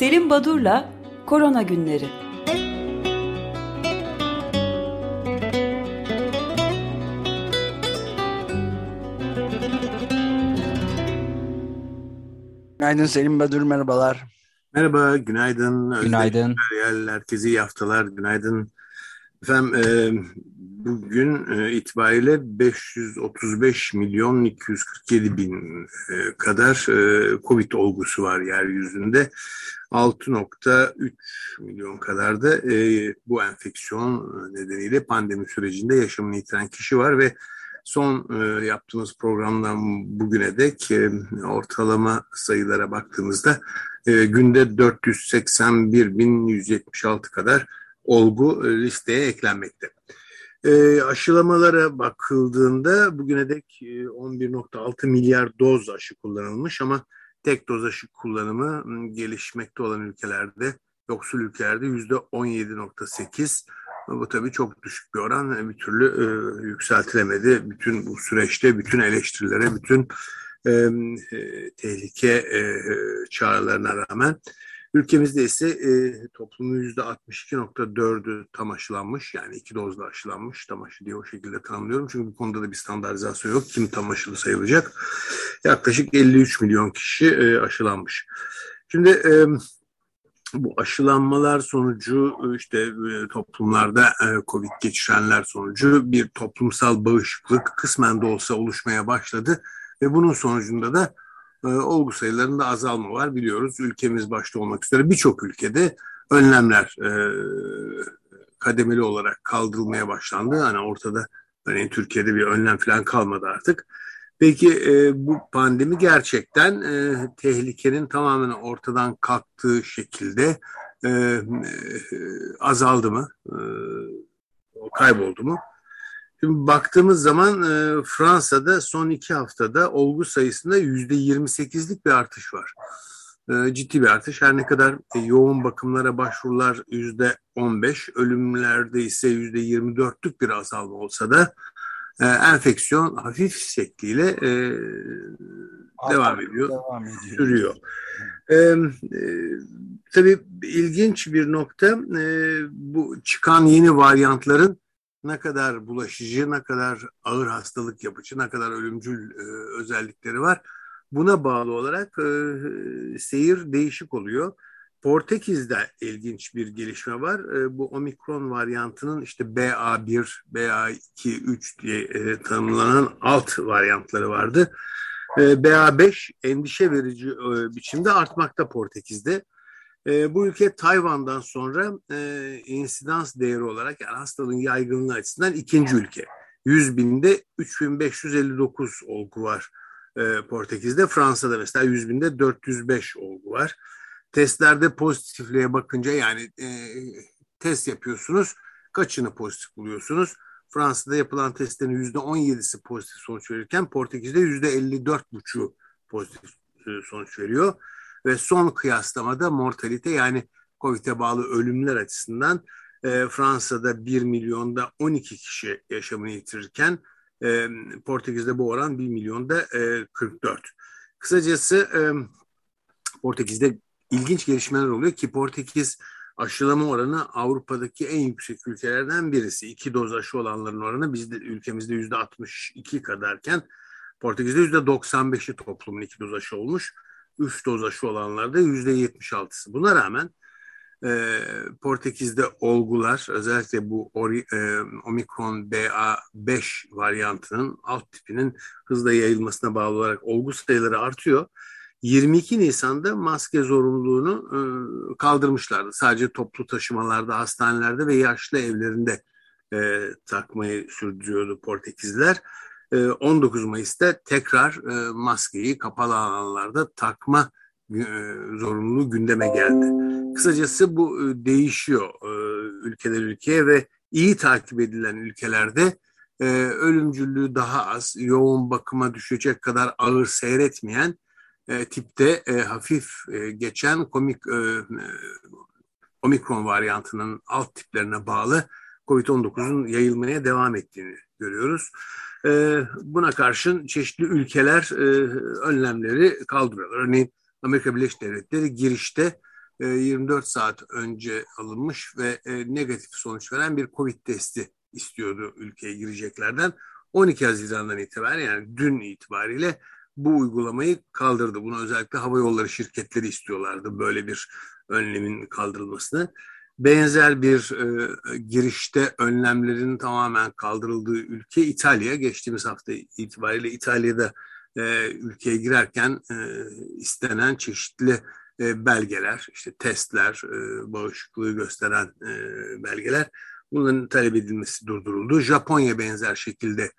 Selim Badur'la Korona Günleri. Günaydın Selim Badur, merhabalar. Merhaba, günaydın. Günaydın. Özdeşler, herkese iyi haftalar, günaydın. Efendim, e, bugün e, itibariyle 535 milyon 247 bin e, kadar e, Covid olgusu var yeryüzünde. 6.3 milyon kadar da e, bu enfeksiyon nedeniyle pandemi sürecinde yaşamını yitiren kişi var ve son yaptığımız programdan bugüne dek ortalama sayılara baktığımızda günde 481.176 kadar olgu listeye eklenmekte. E, aşılamalara bakıldığında bugüne dek 11.6 e, milyar doz aşı kullanılmış ama tek doz aşı kullanımı gelişmekte olan ülkelerde, yoksul ülkelerde %17.8. Bu tabii çok düşük bir oran. Bir türlü e, yükseltilemedi. Bütün bu süreçte, bütün eleştirilere, bütün e, e, tehlike e, çağrılarına rağmen Ülkemizde ise e, toplumun %62.4'ü tam aşılanmış. Yani iki dozla aşılanmış. Tam aşı diye o şekilde tanımlıyorum. Çünkü bu konuda da bir standartizasyon yok. Kim tam aşılı sayılacak? Yaklaşık 53 milyon kişi e, aşılanmış. Şimdi e, bu aşılanmalar sonucu işte e, toplumlarda e, Covid geçirenler sonucu bir toplumsal bağışıklık kısmen de olsa oluşmaya başladı ve bunun sonucunda da e, olgu sayılarında azalma var biliyoruz. Ülkemiz başta olmak üzere birçok ülkede önlemler e, kademeli olarak kaldırılmaya başlandı. Hani ortada örneğin Türkiye'de bir önlem falan kalmadı artık. Peki e, bu pandemi gerçekten e, tehlikenin tamamen ortadan kalktığı şekilde e, e, azaldı mı? E, kayboldu mu? Şimdi baktığımız zaman e, Fransa'da son iki haftada olgu sayısında yüzde 28'lik bir artış var. E, ciddi bir artış. Her ne kadar e, yoğun bakımlara başvurular yüzde 15, ölümlerde ise yüzde 24'lük bir azalma olsa da e, enfeksiyon hafif şekliyle e, devam ediyor, devam ediyor, sürüyor. E, e, tabii ilginç bir nokta e, bu çıkan yeni varyantların ne kadar bulaşıcı, ne kadar ağır hastalık yapıcı, ne kadar ölümcül e, özellikleri var. Buna bağlı olarak e, seyir değişik oluyor. Portekiz'de ilginç bir gelişme var. E, bu omikron varyantının işte BA1, BA2, 3 diye e, tanımlanan alt varyantları vardı. E, BA5 endişe verici e, biçimde artmakta Portekiz'de. E, bu ülke Tayvan'dan sonra e, insidans değeri olarak yani hastalığın yaygınlığı açısından ikinci ülke. 100 binde 3559 olgu var e, Portekiz'de. Fransa'da mesela 100 binde 405 olgu var. Testlerde pozitifliğe bakınca yani e, test yapıyorsunuz. Kaçını pozitif buluyorsunuz? Fransa'da yapılan testlerin %17'si pozitif sonuç verirken Portekiz'de %54,5'u pozitif e, sonuç veriyor ve son kıyaslamada mortalite yani COVID'e bağlı ölümler açısından e, Fransa'da 1 milyonda 12 kişi yaşamını yitirirken e, Portekiz'de bu oran 1 milyonda e, 44. Kısacası e, Portekiz'de ilginç gelişmeler oluyor ki Portekiz aşılama oranı Avrupa'daki en yüksek ülkelerden birisi. İki doz aşı olanların oranı bizde ülkemizde yüzde 62 kadarken Portekiz'de yüzde 95'i toplumun iki doz aşı olmuş. 3 doz aşı olanlarda yüzde 76'sı. Buna rağmen e, Portekiz'de olgular özellikle bu ori, e, Omikron BA5 varyantının alt tipinin hızla yayılmasına bağlı olarak olgu sayıları artıyor. 22 Nisan'da maske zorunluluğunu e, kaldırmışlardı. Sadece toplu taşımalarda, hastanelerde ve yaşlı evlerinde e, takmayı sürdürüyordu Portekizliler. 19 ee, Mayıs'ta tekrar e, maskeyi kapalı alanlarda takma e, zorunluluğu gündeme geldi. Kısacası bu e, değişiyor ülkeden ülkeye ve iyi takip edilen ülkelerde ölümcüllüğü daha az, yoğun bakıma düşecek kadar ağır seyretmeyen tipte hafif geçen komik omikron varyantının alt tiplerine bağlı COVID-19'un yayılmaya devam ettiğini görüyoruz. E, buna karşın çeşitli ülkeler e, önlemleri kaldırıyorlar. Örneğin Amerika Birleşik Devletleri girişte 24 saat önce alınmış ve negatif sonuç veren bir Covid testi istiyordu ülkeye gireceklerden. 12 Haziran'dan itibaren yani dün itibariyle bu uygulamayı kaldırdı. Bunu özellikle hava yolları şirketleri istiyorlardı böyle bir önlemin kaldırılmasını. Benzer bir e, girişte önlemlerin tamamen kaldırıldığı ülke İtalya. Geçtiğimiz hafta itibariyle İtalya'da e, ülkeye girerken e, istenen çeşitli e, belgeler, işte testler, e, bağışıklığı gösteren e, belgeler bunların talep edilmesi durduruldu. Japonya benzer şekilde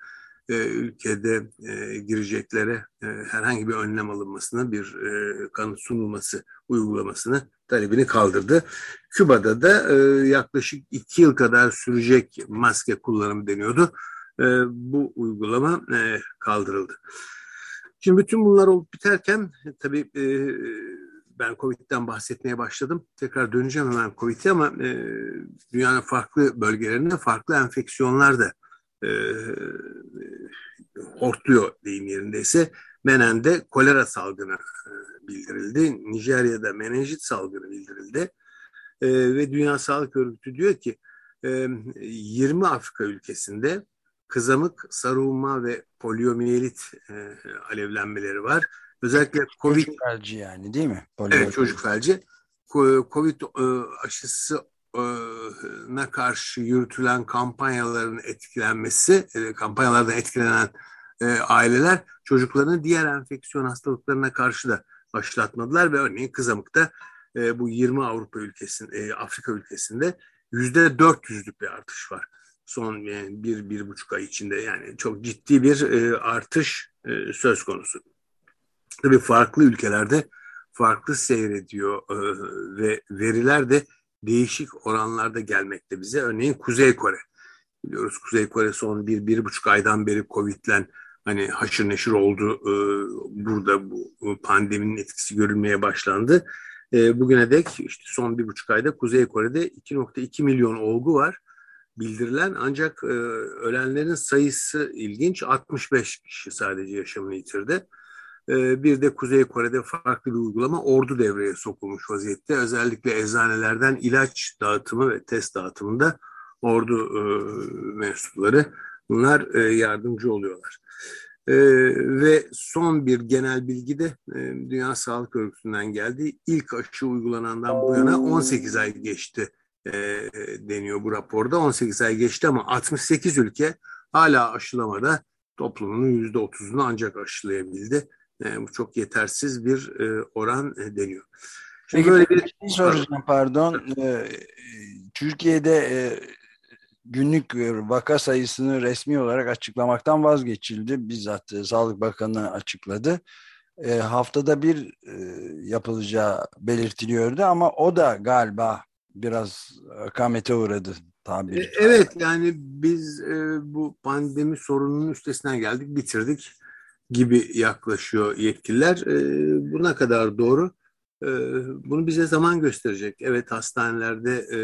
e, ülkede e, gireceklere e, herhangi bir önlem alınmasını, bir e, kanıt sunulması uygulamasını talebini kaldırdı. Küba'da da e, yaklaşık iki yıl kadar sürecek maske kullanımı deniyordu. E, bu uygulama e, kaldırıldı. Şimdi bütün bunlar olup biterken tabii e, ben Covid'den bahsetmeye başladım. Tekrar döneceğim hemen Covid'e ama e, dünyanın farklı bölgelerinde farklı enfeksiyonlar da e, hortluyor deyim yerindeyse. Menen'de kolera salgını e, bildirildi. Nijerya'da menenjit salgını bildirildi. E, ve Dünya Sağlık Örgütü diyor ki e, 20 Afrika ülkesinde kızamık, sarılma ve poliomiyelit e, alevlenmeleri var. Özellikle Covid... Çocuk felci yani değil mi? Polio evet çocuk felci. Covid e, aşısı na karşı yürütülen kampanyaların etkilenmesi, e, kampanyalardan etkilenen e, aileler çocuklarını diğer enfeksiyon hastalıklarına karşı da aşılatmadılar ve örneğin kızamıkta e, bu 20 Avrupa ülkesinde, Afrika ülkesinde yüzde 400'lük bir artış var. Son yani bir, bir buçuk ay içinde yani çok ciddi bir artış söz konusu. Tabii farklı ülkelerde farklı seyrediyor ve veriler de değişik oranlarda gelmekte bize. Örneğin Kuzey Kore. Biliyoruz Kuzey Kore son bir, bir buçuk aydan beri Covid'len hani haşır neşir oldu. Ee, burada bu pandeminin etkisi görülmeye başlandı. Ee, bugüne dek işte son bir buçuk ayda Kuzey Kore'de 2.2 milyon olgu var bildirilen ancak e, ölenlerin sayısı ilginç 65 kişi sadece yaşamını yitirdi. Bir de Kuzey Kore'de farklı bir uygulama ordu devreye sokulmuş vaziyette. Özellikle eczanelerden ilaç dağıtımı ve test dağıtımında ordu e, mensupları bunlar e, yardımcı oluyorlar. E, ve son bir genel bilgi de Dünya Sağlık Örgütü'nden geldi. İlk aşı uygulanandan bu yana 18 ay geçti deniyor bu raporda. 18 ay geçti ama 68 ülke hala aşılamada toplumunun %30'unu ancak aşılayabildi. E, bu çok yetersiz bir e, oran e, deniyor. Şimdi Peki böyle bir şey soracağım pardon. E, Türkiye'de e, günlük vaka sayısını resmi olarak açıklamaktan vazgeçildi. Bizzat e, Sağlık Bakanı açıkladı. E, haftada bir e, yapılacağı belirtiliyordu ama o da galiba biraz akamete uğradı tabiri. E, evet yani biz e, bu pandemi sorununun üstesinden geldik, bitirdik gibi yaklaşıyor yetkililer. E, buna kadar doğru. E, bunu bize zaman gösterecek. Evet hastanelerde e,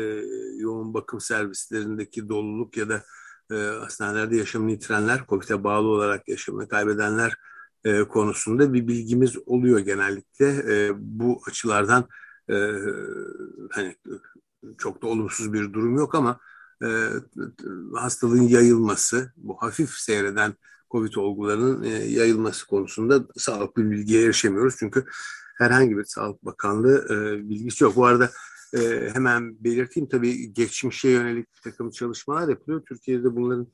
yoğun bakım servislerindeki doluluk ya da e, hastanelerde yaşamını yitirenler, COVID'e bağlı olarak yaşamını kaybedenler e, konusunda bir bilgimiz oluyor genellikle. Bu açılardan hani çok da olumsuz bir durum yok ama hastalığın yayılması, bu hafif seyreden COVID olgularının yayılması konusunda sağlıklı bilgiye erişemiyoruz. Çünkü herhangi bir Sağlık Bakanlığı e, bilgisi yok. Bu arada e, hemen belirteyim tabii geçmişe yönelik bir takım çalışmalar yapılıyor. Türkiye'de bunların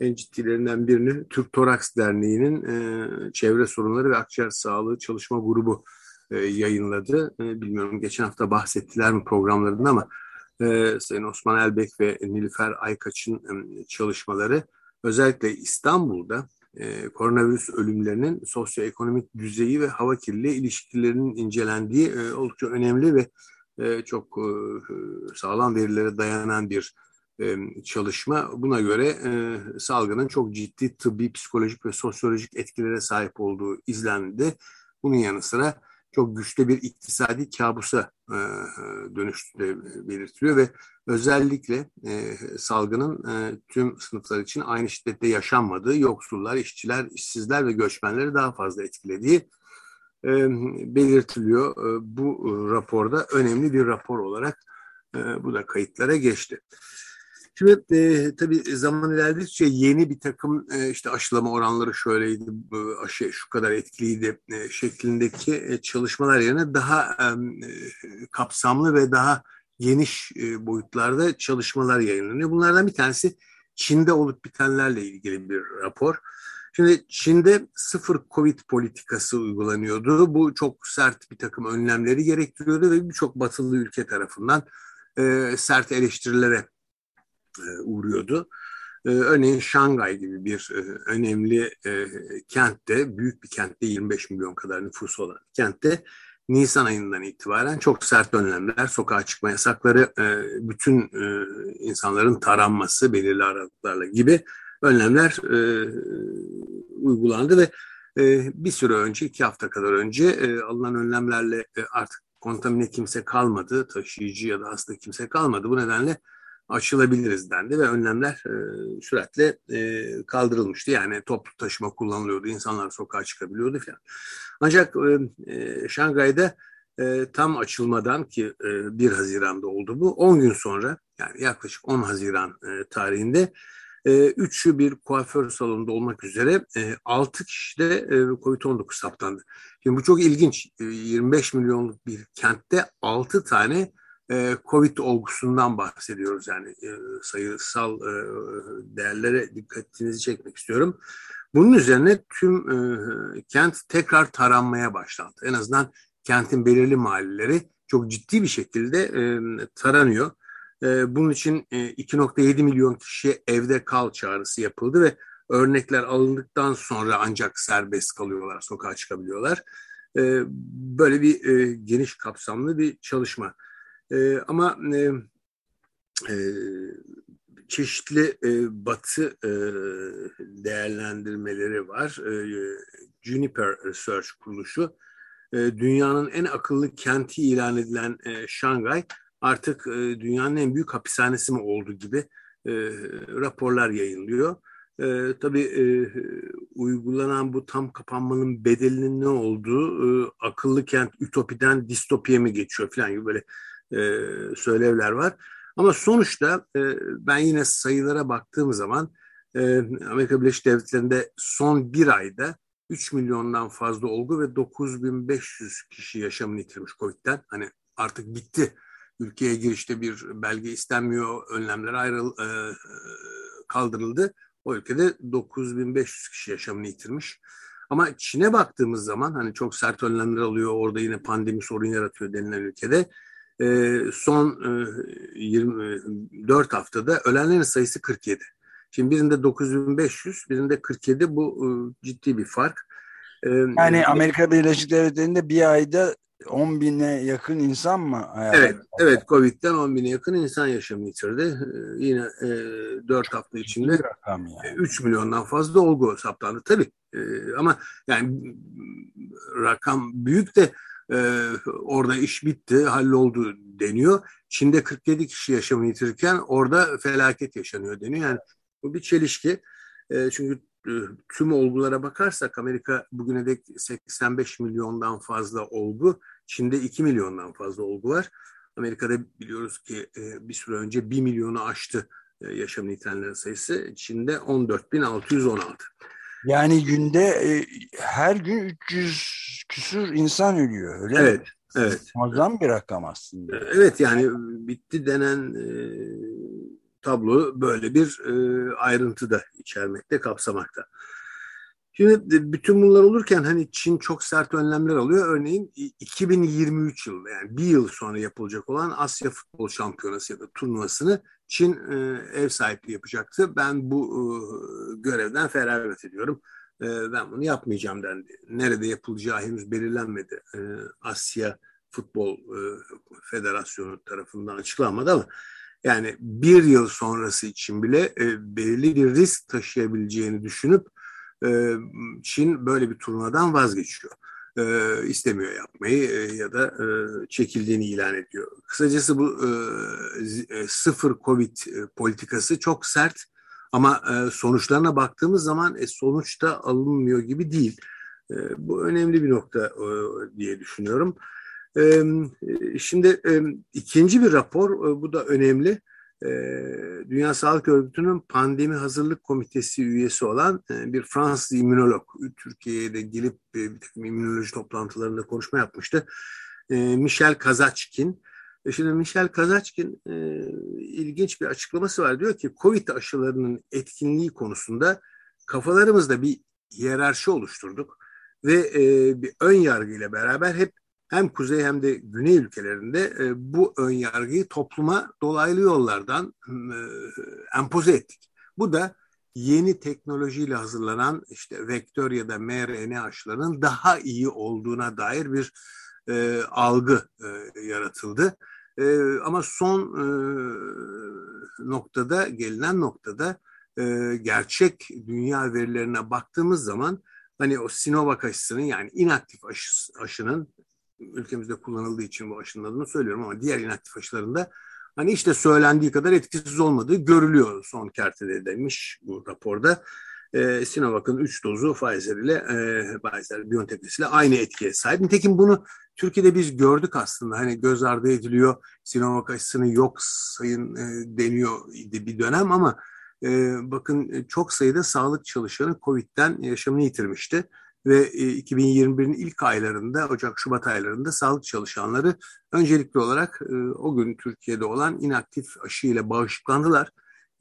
en ciddilerinden birini Türk Toraks Derneği'nin e, çevre sorunları ve akciğer sağlığı çalışma grubu e, yayınladı. E, bilmiyorum geçen hafta bahsettiler mi programlarında ama e, Sayın Osman Elbek ve Nilüfer Aykaç'ın e, çalışmaları özellikle İstanbul'da e, koronavirüs ölümlerinin sosyoekonomik düzeyi ve hava kirliliği ilişkilerinin incelendiği e, oldukça önemli ve e, çok e, sağlam verilere dayanan bir e, çalışma. Buna göre e, salgının çok ciddi tıbbi, psikolojik ve sosyolojik etkilere sahip olduğu izlendi. Bunun yanı sıra çok güçlü bir iktisadi kabusa e, dönüştüğü belirtiliyor ve özellikle e, salgının e, tüm sınıflar için aynı şiddette yaşanmadığı, yoksullar, işçiler, işsizler ve göçmenleri daha fazla etkilediği belirtiliyor bu raporda önemli bir rapor olarak bu da kayıtlara geçti. Şimdi e, tabii zaman ilerledikçe yeni bir takım e, işte aşılama oranları şöyleydi, aşı şu kadar etkiliydi e, şeklindeki e, çalışmalar yerine daha e, kapsamlı ve daha geniş e, boyutlarda çalışmalar yayınlanıyor. Bunlardan bir tanesi Çin'de olup bitenlerle ilgili bir rapor. Şimdi Çin'de sıfır Covid politikası uygulanıyordu. Bu çok sert bir takım önlemleri gerektiriyordu ve birçok batılı ülke tarafından e, sert eleştirilere e, uğruyordu. E, örneğin Şangay gibi bir e, önemli e, kentte, büyük bir kentte 25 milyon kadar nüfusu olan kentte Nisan ayından itibaren çok sert önlemler, sokağa çıkma yasakları, bütün insanların taranması belirli aralıklarla gibi önlemler uygulandı ve bir süre önce, iki hafta kadar önce alınan önlemlerle artık kontamine kimse kalmadı, taşıyıcı ya da hasta kimse kalmadı. Bu nedenle aşılabiliriz dendi ve önlemler e, süratle e, kaldırılmıştı. Yani toplu taşıma kullanılıyordu, insanlar sokağa çıkabiliyordu falan. Ancak e, e, Şangay'da e, tam açılmadan ki e, 1 Haziran'da oldu bu, 10 gün sonra yani yaklaşık 10 Haziran e, tarihinde e, üçü bir kuaför salonunda olmak üzere e, 6 kişide e, COVID-19 saptandı. Şimdi bu çok ilginç. E, 25 milyonluk bir kentte 6 tane e, Covid olgusundan bahsediyoruz. Yani e, sayısal e, değerlere dikkatinizi çekmek istiyorum. Bunun üzerine tüm kent tekrar taranmaya başlandı. En azından kentin belirli mahalleleri çok ciddi bir şekilde taranıyor. bunun için 2.7 milyon kişiye evde kal çağrısı yapıldı ve örnekler alındıktan sonra ancak serbest kalıyorlar, sokağa çıkabiliyorlar. böyle bir geniş kapsamlı bir çalışma. E, ama e, e, çeşitli e, batı e, değerlendirmeleri var. E, Juniper Research kuruluşu e, dünyanın en akıllı kenti ilan edilen e, Şangay artık e, dünyanın en büyük hapishanesi mi oldu gibi e, raporlar yayınlıyor. E, tabii e, uygulanan bu tam kapanmanın bedelinin ne olduğu e, akıllı kent ütopiden distopiye mi geçiyor falan gibi böyle e, söylevler var. Ama sonuçta e, ben yine sayılara baktığım zaman e, Amerika Birleşik Devletleri'nde son bir ayda 3 milyondan fazla olgu ve 9500 kişi yaşamını yitirmiş COVID'den. Hani artık bitti. Ülkeye girişte bir belge istenmiyor, önlemler ayrıl, e, kaldırıldı. O ülkede 9500 kişi yaşamını yitirmiş. Ama Çin'e baktığımız zaman hani çok sert önlemler alıyor, orada yine pandemi sorun yaratıyor denilen ülkede e, son e, 24 haftada ölenlerin sayısı 47. Şimdi birinde 9500, birinde 47 bu e, ciddi bir fark. E, yani Amerika Birleşik Devletleri'nde bir ayda 10 bine yakın insan mı? Evet, evet Covid'den 10 bine yakın insan yaşamını yitirdi. Ee, yine e, 4 hafta içinde yani. 3 milyondan fazla olgu saptandı tabii. E, ama yani rakam büyük de e, orada iş bitti, halloldu deniyor. Çin'de 47 kişi yaşamını yitirirken orada felaket yaşanıyor deniyor. Yani bu bir çelişki. E, çünkü e, tüm olgulara bakarsak Amerika bugüne dek 85 milyondan fazla olgu, Çin'de 2 milyondan fazla olgu var. Amerika'da biliyoruz ki e, bir süre önce 1 milyonu aştı e, yaşamını yitirenlerin sayısı. Çin'de 14.616. Yani günde e, her gün 300 küsur insan ölüyor öyle evet, mi? Evet. Muazzam bir rakam aslında. E, evet yani bitti denen e, tablo böyle bir e, ayrıntı da içermekte, kapsamakta. Şimdi bütün bunlar olurken hani Çin çok sert önlemler alıyor. Örneğin 2023 yılında yani bir yıl sonra yapılacak olan Asya Futbol Şampiyonası ya da turnuvasını Çin e, ev sahipliği yapacaktı. Ben bu e, görevden feragat ediyorum. E, ben bunu yapmayacağım dendi. Nerede yapılacağı henüz belirlenmedi. E, Asya Futbol e, Federasyonu tarafından açıklanmadı ama yani bir yıl sonrası için bile e, belirli bir risk taşıyabileceğini düşünüp e, Çin böyle bir turnuvadan vazgeçiyor. E, istemiyor yapmayı e, ya da e, çekildiğini ilan ediyor. Kısacası bu e, e, sıfır Covid e, politikası çok sert ama e, sonuçlarına baktığımız zaman e, sonuçta alınmıyor gibi değil. E, bu önemli bir nokta e, diye düşünüyorum. E, şimdi e, ikinci bir rapor, e, bu da önemli. E, Dünya Sağlık Örgütü'nün pandemi hazırlık komitesi üyesi olan e, bir Fransız immünolog Türkiye'ye de gelip e, bir takım immünoloji toplantılarında konuşma yapmıştı. E, Michel Kazaçkin. Şimdi Michel Kazaçkin ilginç bir açıklaması var. Diyor ki Covid aşılarının etkinliği konusunda kafalarımızda bir hiyerarşi oluşturduk ve bir ön yargı ile beraber hep hem kuzey hem de güney ülkelerinde e, bu ön yargıyı topluma dolaylı yollardan e, empoze ettik. Bu da yeni teknolojiyle hazırlanan işte vektör ya da mRNA aşılarının daha iyi olduğuna dair bir e, algı e, yaratıldı. E, ama son e, noktada, gelinen noktada e, gerçek dünya verilerine baktığımız zaman hani o Sinovac aşısının yani inaktif aşı, aşının ülkemizde kullanıldığı için bu aşının adını söylüyorum ama diğer inaktif aşılarında hani işte söylendiği kadar etkisiz olmadığı görülüyor son kertede demiş bu raporda. E, Sinovac'ın 3 dozu Pfizer ile e, Pfizer BioNTech ile aynı etkiye sahip. Nitekim bunu Türkiye'de biz gördük aslında hani göz ardı ediliyor Sinovac aşısını yok sayın e, deniyor bir dönem ama e, bakın çok sayıda sağlık çalışanı Covid'den yaşamını yitirmişti ve 2021'in e, ilk aylarında Ocak-Şubat aylarında sağlık çalışanları öncelikli olarak e, o gün Türkiye'de olan inaktif aşı ile bağışıklandılar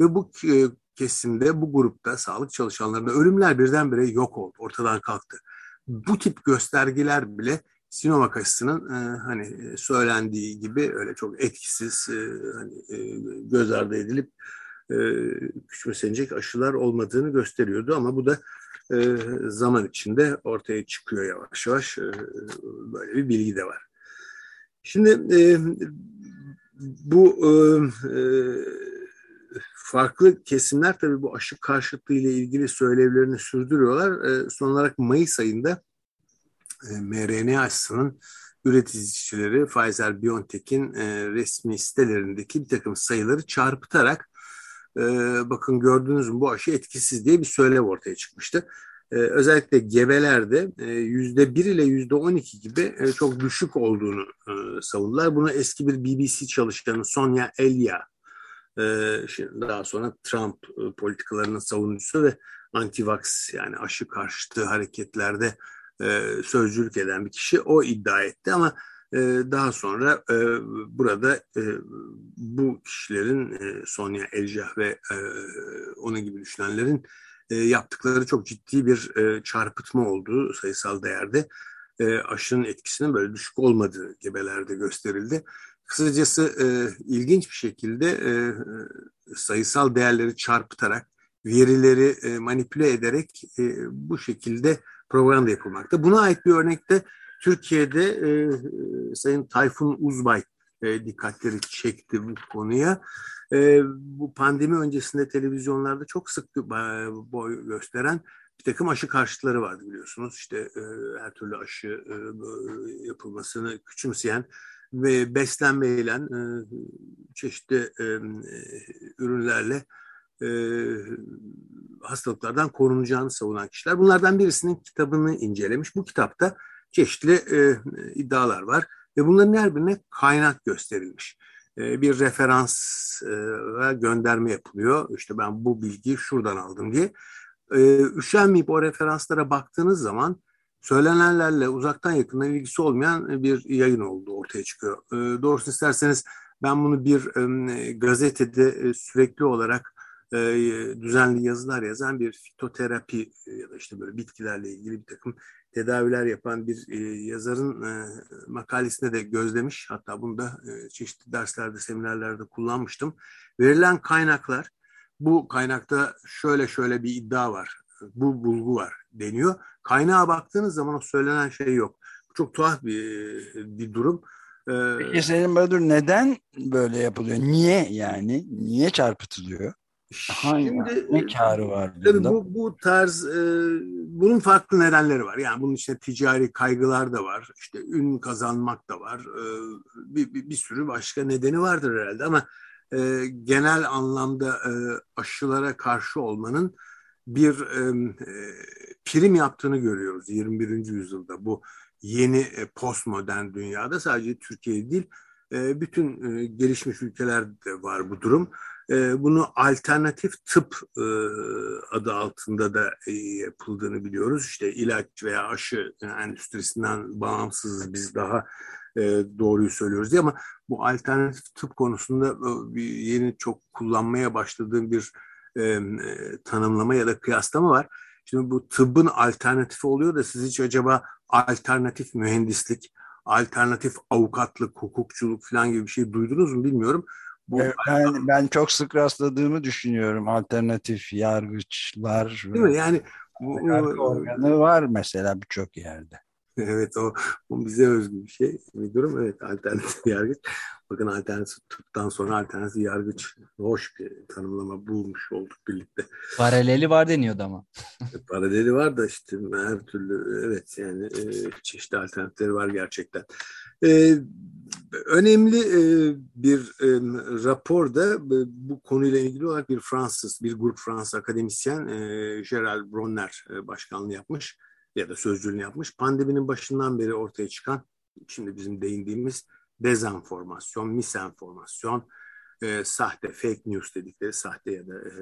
ve bu e, kesimde bu grupta sağlık çalışanlarında ölümler birdenbire yok oldu, ortadan kalktı. Bu tip göstergeler bile Sinovac aşısının e, hani söylendiği gibi öyle çok etkisiz e, hani, e, göz ardı edilip e, küçümsenecek aşılar olmadığını gösteriyordu ama bu da e, zaman içinde ortaya çıkıyor yavaş yavaş. E, böyle bir bilgi de var. Şimdi e, bu farklı kesimler tabii bu aşı karşıtlığı ile ilgili söylevlerini sürdürüyorlar. Son olarak Mayıs ayında e, mRNA aşısının üreticileri Pfizer-BioNTech'in resmi sitelerindeki bir takım sayıları çarpıtarak e, bakın gördünüz mü bu aşı etkisiz diye bir söylev ortaya çıkmıştı. E, özellikle gebelerde yüzde bir ile yüzde on iki gibi e, çok düşük olduğunu e, savundular. Bunu eski bir BBC çalışanı Sonia Elia e, şimdi daha sonra Trump e, politikalarının savunucusu ve anti-vax yani aşı karşıtı hareketlerde e, sözcülük eden bir kişi o iddia etti ama daha sonra e, burada e, bu kişilerin e, Sonya Eljah ve onun gibi düşünenlerin yaptıkları çok ciddi bir çarpıtma olduğu sayısal değerde aşının etkisinin böyle düşük olmadığı gebelerde gösterildi. Kısacası ilginç bir şekilde sayısal değerleri çarpıtarak, verileri manipüle ederek bu şekilde propaganda yapılmakta. Buna ait bir örnekte Türkiye'de e, Sayın Tayfun Uzbay e, dikkatleri çekti bu konuya. E, bu pandemi öncesinde televizyonlarda çok sık boy gösteren bir takım aşı karşıtları vardı biliyorsunuz. İşte e, her türlü aşı e, yapılmasını küçümseyen ve beslenmeyle e, çeşitli e, ürünlerle e, hastalıklardan korunacağını savunan kişiler. Bunlardan birisinin kitabını incelemiş. Bu kitapta çeşitli e, iddialar var ve bunların her birine kaynak gösterilmiş. E, bir referans e, gönderme yapılıyor. İşte ben bu bilgiyi şuradan aldım diye. E, üşenmeyip o referanslara baktığınız zaman söylenenlerle uzaktan yakından ilgisi olmayan bir yayın olduğu ortaya çıkıyor. E, doğrusu isterseniz ben bunu bir e, gazetede e, sürekli olarak e, düzenli yazılar yazan bir fitoterapi ya da işte böyle bitkilerle ilgili bir takım tedaviler yapan bir e, yazarın e, makalesinde de gözlemiş. Hatta bunu da e, çeşitli derslerde, seminerlerde kullanmıştım. Verilen kaynaklar, bu kaynakta şöyle şöyle bir iddia var, bu bulgu var deniyor. Kaynağa baktığınız zaman o söylenen şey yok. Çok tuhaf bir, bir durum. Ee, Peki Selim Badur neden böyle yapılıyor? Niye yani? Niye çarpıtılıyor? Şimdi ne karı var bunda? Tabii bu, bu tarz e, bunun farklı nedenleri var. Yani bunun içinde ticari kaygılar da var. İşte ün kazanmak da var. E, bir, bir, bir sürü başka nedeni vardır herhalde ama e, genel anlamda e, aşılara karşı olmanın bir e, prim yaptığını görüyoruz 21. yüzyılda bu yeni e, postmodern dünyada sadece Türkiye değil e, bütün e, gelişmiş ülkelerde var bu durum. E, bunu alternatif tıp e, adı altında da e, yapıldığını biliyoruz. İşte ilaç veya aşı endüstrisinden bağımsız biz daha e, doğruyu söylüyoruz diye ama bu alternatif tıp konusunda e, yeni çok kullanmaya başladığım bir e, e, tanımlama ya da kıyaslama var. Şimdi bu tıbbın alternatifi oluyor da siz hiç acaba alternatif mühendislik, alternatif avukatlık, hukukçuluk falan gibi bir şey duydunuz mu bilmiyorum. Bu, ben, ben çok sık rastladığımı düşünüyorum alternatif yargıçlar. Değil mi? Yani bu, yargı organı var mesela birçok yerde. evet o, o bize özgü bir şey. Bir durum evet alternatif yargıç. Bakın alternatif tıptan sonra alternatif yargıç hoş bir tanımlama bulmuş olduk birlikte. Paraleli var deniyordu ama. E, paraleli var da işte her türlü evet yani e, çeşitli alternatifleri var gerçekten. E, önemli e, bir e, raporda e, bu konuyla ilgili olarak bir Fransız, bir grup Fransız akademisyen e, Gerald Bronner e, başkanlığı yapmış ya da sözcülüğünü yapmış. Pandeminin başından beri ortaya çıkan, şimdi bizim değindiğimiz dezenformasyon, misenformasyon, e, sahte, fake news dedikleri sahte ya da e,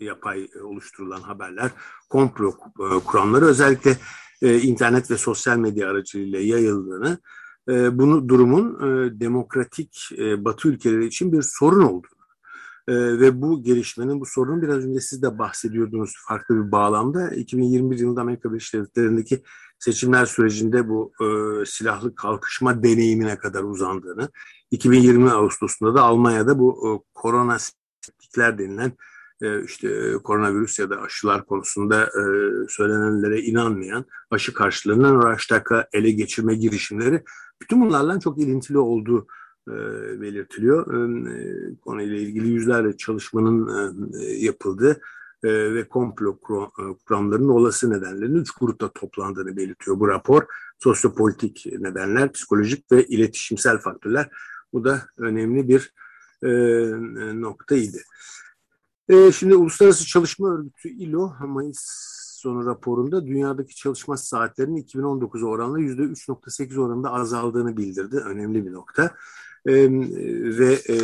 e, yapay oluşturulan haberler, komplo e, kuramları özellikle e, internet ve sosyal medya aracılığıyla yayıldığını, e, bunu durumun e, demokratik e, Batı ülkeleri için bir sorun olduğunu e, ve bu gelişmenin, bu sorunun biraz önce siz de bahsediyordunuz farklı bir bağlamda. 2021 yılında Amerika Birleşik Devletleri'ndeki seçimler sürecinde bu e, silahlı kalkışma deneyimine kadar uzandığını, 2020 Ağustos'unda da Almanya'da bu e, korona septikler denilen e, işte e, koronavirüs ya da aşılar konusunda e, söylenenlere inanmayan aşı karşılığından Raştak'a ele geçirme girişimleri bütün bunlarla çok ilintili olduğu e, belirtiliyor. E, konuyla ilgili yüzlerce çalışmanın e, yapıldığı e, ve komplo kuramlarının olası nedenlerinin üç grupta toplandığını belirtiyor bu rapor. Sosyopolitik nedenler, psikolojik ve iletişimsel faktörler. Bu da önemli bir e, noktaydı. E, şimdi Uluslararası Çalışma Örgütü ILO Mayıs sonu raporunda dünyadaki çalışma saatlerinin 2019 oranla %3.8 oranında azaldığını bildirdi. Önemli bir nokta. E, ve e,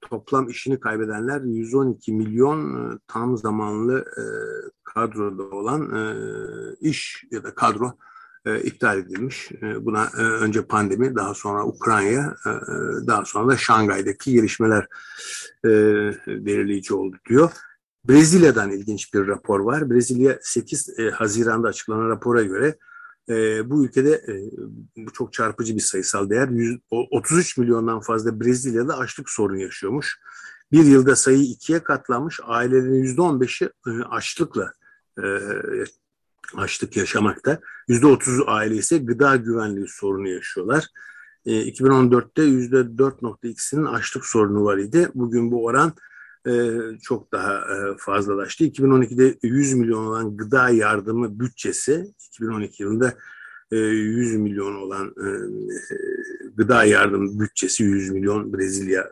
toplam işini kaybedenler 112 milyon e, tam zamanlı e, kadroda olan e, iş ya da kadro e, iptal edilmiş. E, buna e, önce pandemi, daha sonra Ukrayna, e, daha sonra da Şangay'daki gelişmeler e, belirleyici oldu diyor. Brezilya'dan ilginç bir rapor var. Brezilya 8 e, Haziran'da açıklanan rapora göre e, bu ülkede e, bu çok çarpıcı bir sayısal değer. 100, 33 milyondan fazla Brezilya'da açlık sorunu yaşıyormuş. Bir yılda sayı ikiye katlanmış. Ailelerin %15'i e, açlıkla e, açlık yaşamakta. %30'u aile ise gıda güvenliği sorunu yaşıyorlar. E, 2014'te %4.2'sinin açlık sorunu var idi. Bugün bu oran çok daha e, fazlalaştı. 2012'de 100 milyon olan gıda yardımı bütçesi 2012 yılında 100 e, milyon olan gıda yardımı bütçesi 100 milyon Brezilya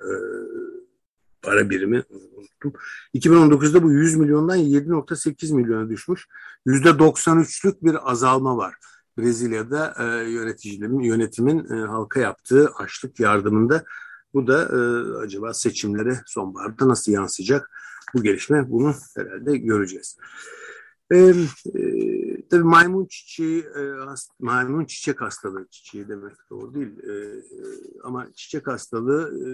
para birimi unuttum. 2019'da bu 100 milyondan 7.8 milyona düşmüş. %93'lük bir azalma var. Brezilya'da yöneticilerin, yönetimin halka yaptığı açlık yardımında bu da e, acaba seçimlere sonbaharda nasıl yansıyacak? Bu gelişme bunu herhalde göreceğiz. E, e, tabii maymun çiçeği, e, maymun çiçek hastalığı çiçeği demek doğru değil. E, ama çiçek hastalığı e,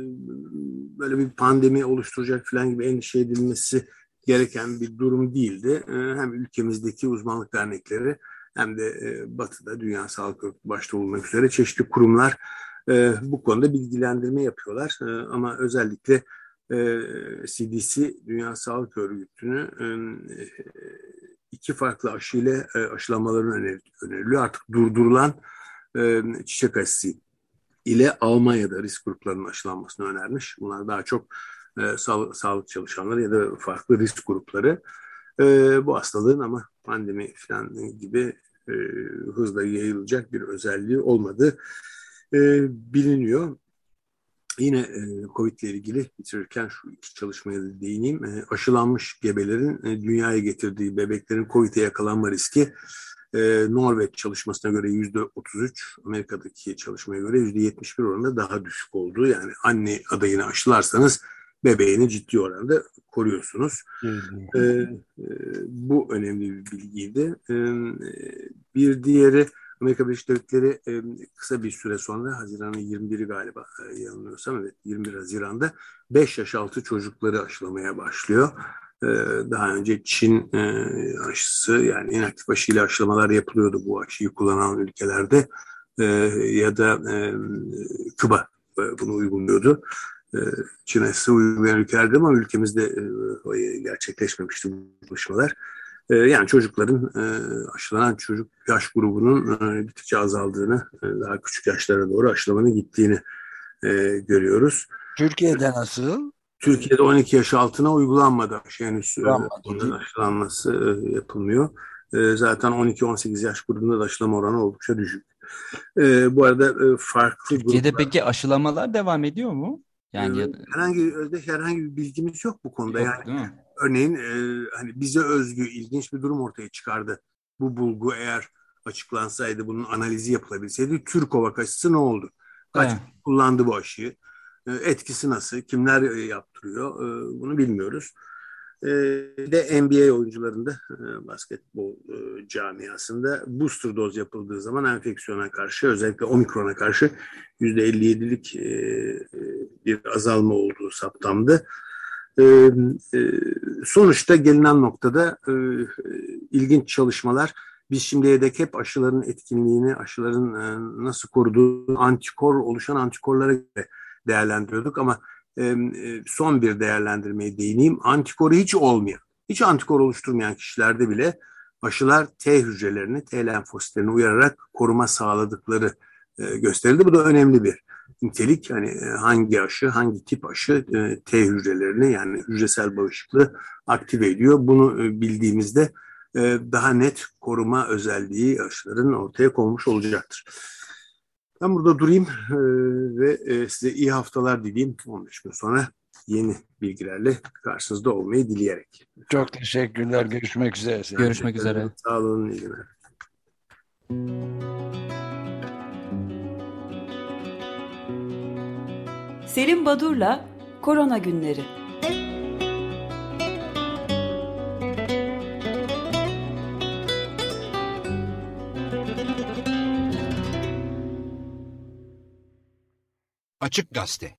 böyle bir pandemi oluşturacak falan gibi endişe edilmesi gereken bir durum değildi. E, hem ülkemizdeki uzmanlık dernekleri hem de e, Batı'da Dünya Sağlık Örgütü başta olmak üzere çeşitli kurumlar e, bu konuda bilgilendirme yapıyorlar. E, ama özellikle e, CDC Dünya Sağlık Örgütü'nü e, iki farklı aşıyla e, aşılamalarını öner, öneriliyor. Artık durdurulan e, çiçek aşısı ile Almanya'da risk gruplarının aşılanmasını önermiş. Bunlar daha çok e, sağ, sağlık çalışanları ya da farklı risk grupları. E, bu hastalığın ama pandemi falan gibi e, hızla yayılacak bir özelliği olmadığı e, biliniyor. Yine e, Covid ile ilgili bitirirken şu iki çalışmaya da değineyim. E, aşılanmış gebelerin e, dünyaya getirdiği bebeklerin Covid'e yakalanma riski e, Norveç çalışmasına göre yüzde 33, Amerika'daki çalışmaya göre yüzde 71 oranında daha düşük olduğu. Yani anne adayını aşılarsanız bebeğini ciddi oranda koruyorsunuz. E, e, bu önemli bir bilgiydi. E, bir diğeri Amerika Birleşik Devletleri e, kısa bir süre sonra Haziran'ın 21'i galiba e, yanılmıyorsam evet 21 Haziran'da 5 yaş altı çocukları aşılamaya başlıyor. E, daha önce Çin e, aşısı yani inaktif aşıyla aşılamalar yapılıyordu bu aşıyı kullanan ülkelerde e, ya da e, Küba e, bunu uyguluyordu. E, Çin aşısı uygulayan ülkelerde ama ülkemizde e, gerçekleşmemişti bu çalışmalar. Ee, yani çocukların e, aşılanan çocuk yaş grubunun e, gittikçe azaldığını, e, daha küçük yaşlara doğru aşılamanın gittiğini görüyoruz. Türkiye'de nasıl? Türkiye'de 12 yaş altına uygulanmadı aşı henüz. Onların aşılanması yapılmıyor. Zaten 12-18 yaş grubunda da aşılama oranı oldukça düşük. Bu arada farklı Türkiye'de gruplar... peki aşılamalar devam ediyor mu? Yani herhangi herhangi bir bilgimiz yok bu konuda. Yok, yani örneğin e, hani bize özgü ilginç bir durum ortaya çıkardı. Bu bulgu eğer açıklansaydı, bunun analizi yapılabilseydi Türkovak aşısı ne oldu? Kaç evet. kullandı bu aşıyı? E, etkisi nasıl? Kimler e, yaptırıyor? E, bunu bilmiyoruz. E, de NBA oyuncularında e, basketbol e, camiasında booster doz yapıldığı zaman enfeksiyona karşı özellikle omikrona karşı %57'lik e, e, bir azalma olduğu saptandı. E, e, sonuçta gelinen noktada e, ilginç çalışmalar. Biz şimdiye dek hep aşıların etkinliğini, aşıların e, nasıl koruduğu, antikor oluşan antikorlara göre değerlendiriyorduk ama son bir değerlendirmeye değineyim. Antikoru hiç olmayan, hiç antikor oluşturmayan kişilerde bile aşılar T hücrelerini, T lenfositlerini uyararak koruma sağladıkları gösterildi. Bu da önemli bir nitelik hani hangi aşı, hangi tip aşı e, T hücrelerini yani hücresel bağışıklığı aktive ediyor. Bunu e, bildiğimizde daha net koruma özelliği aşıların ortaya konmuş olacaktır. Ben burada durayım ve size iyi haftalar dileyim. 15 gün sonra yeni bilgilerle karşınızda olmayı dileyerek. Çok teşekkürler. Görüşmek üzere. Görüşmek üzere. Sağ olun. İyi günler. Selim Badur'la Korona Günleri. Açık Gazete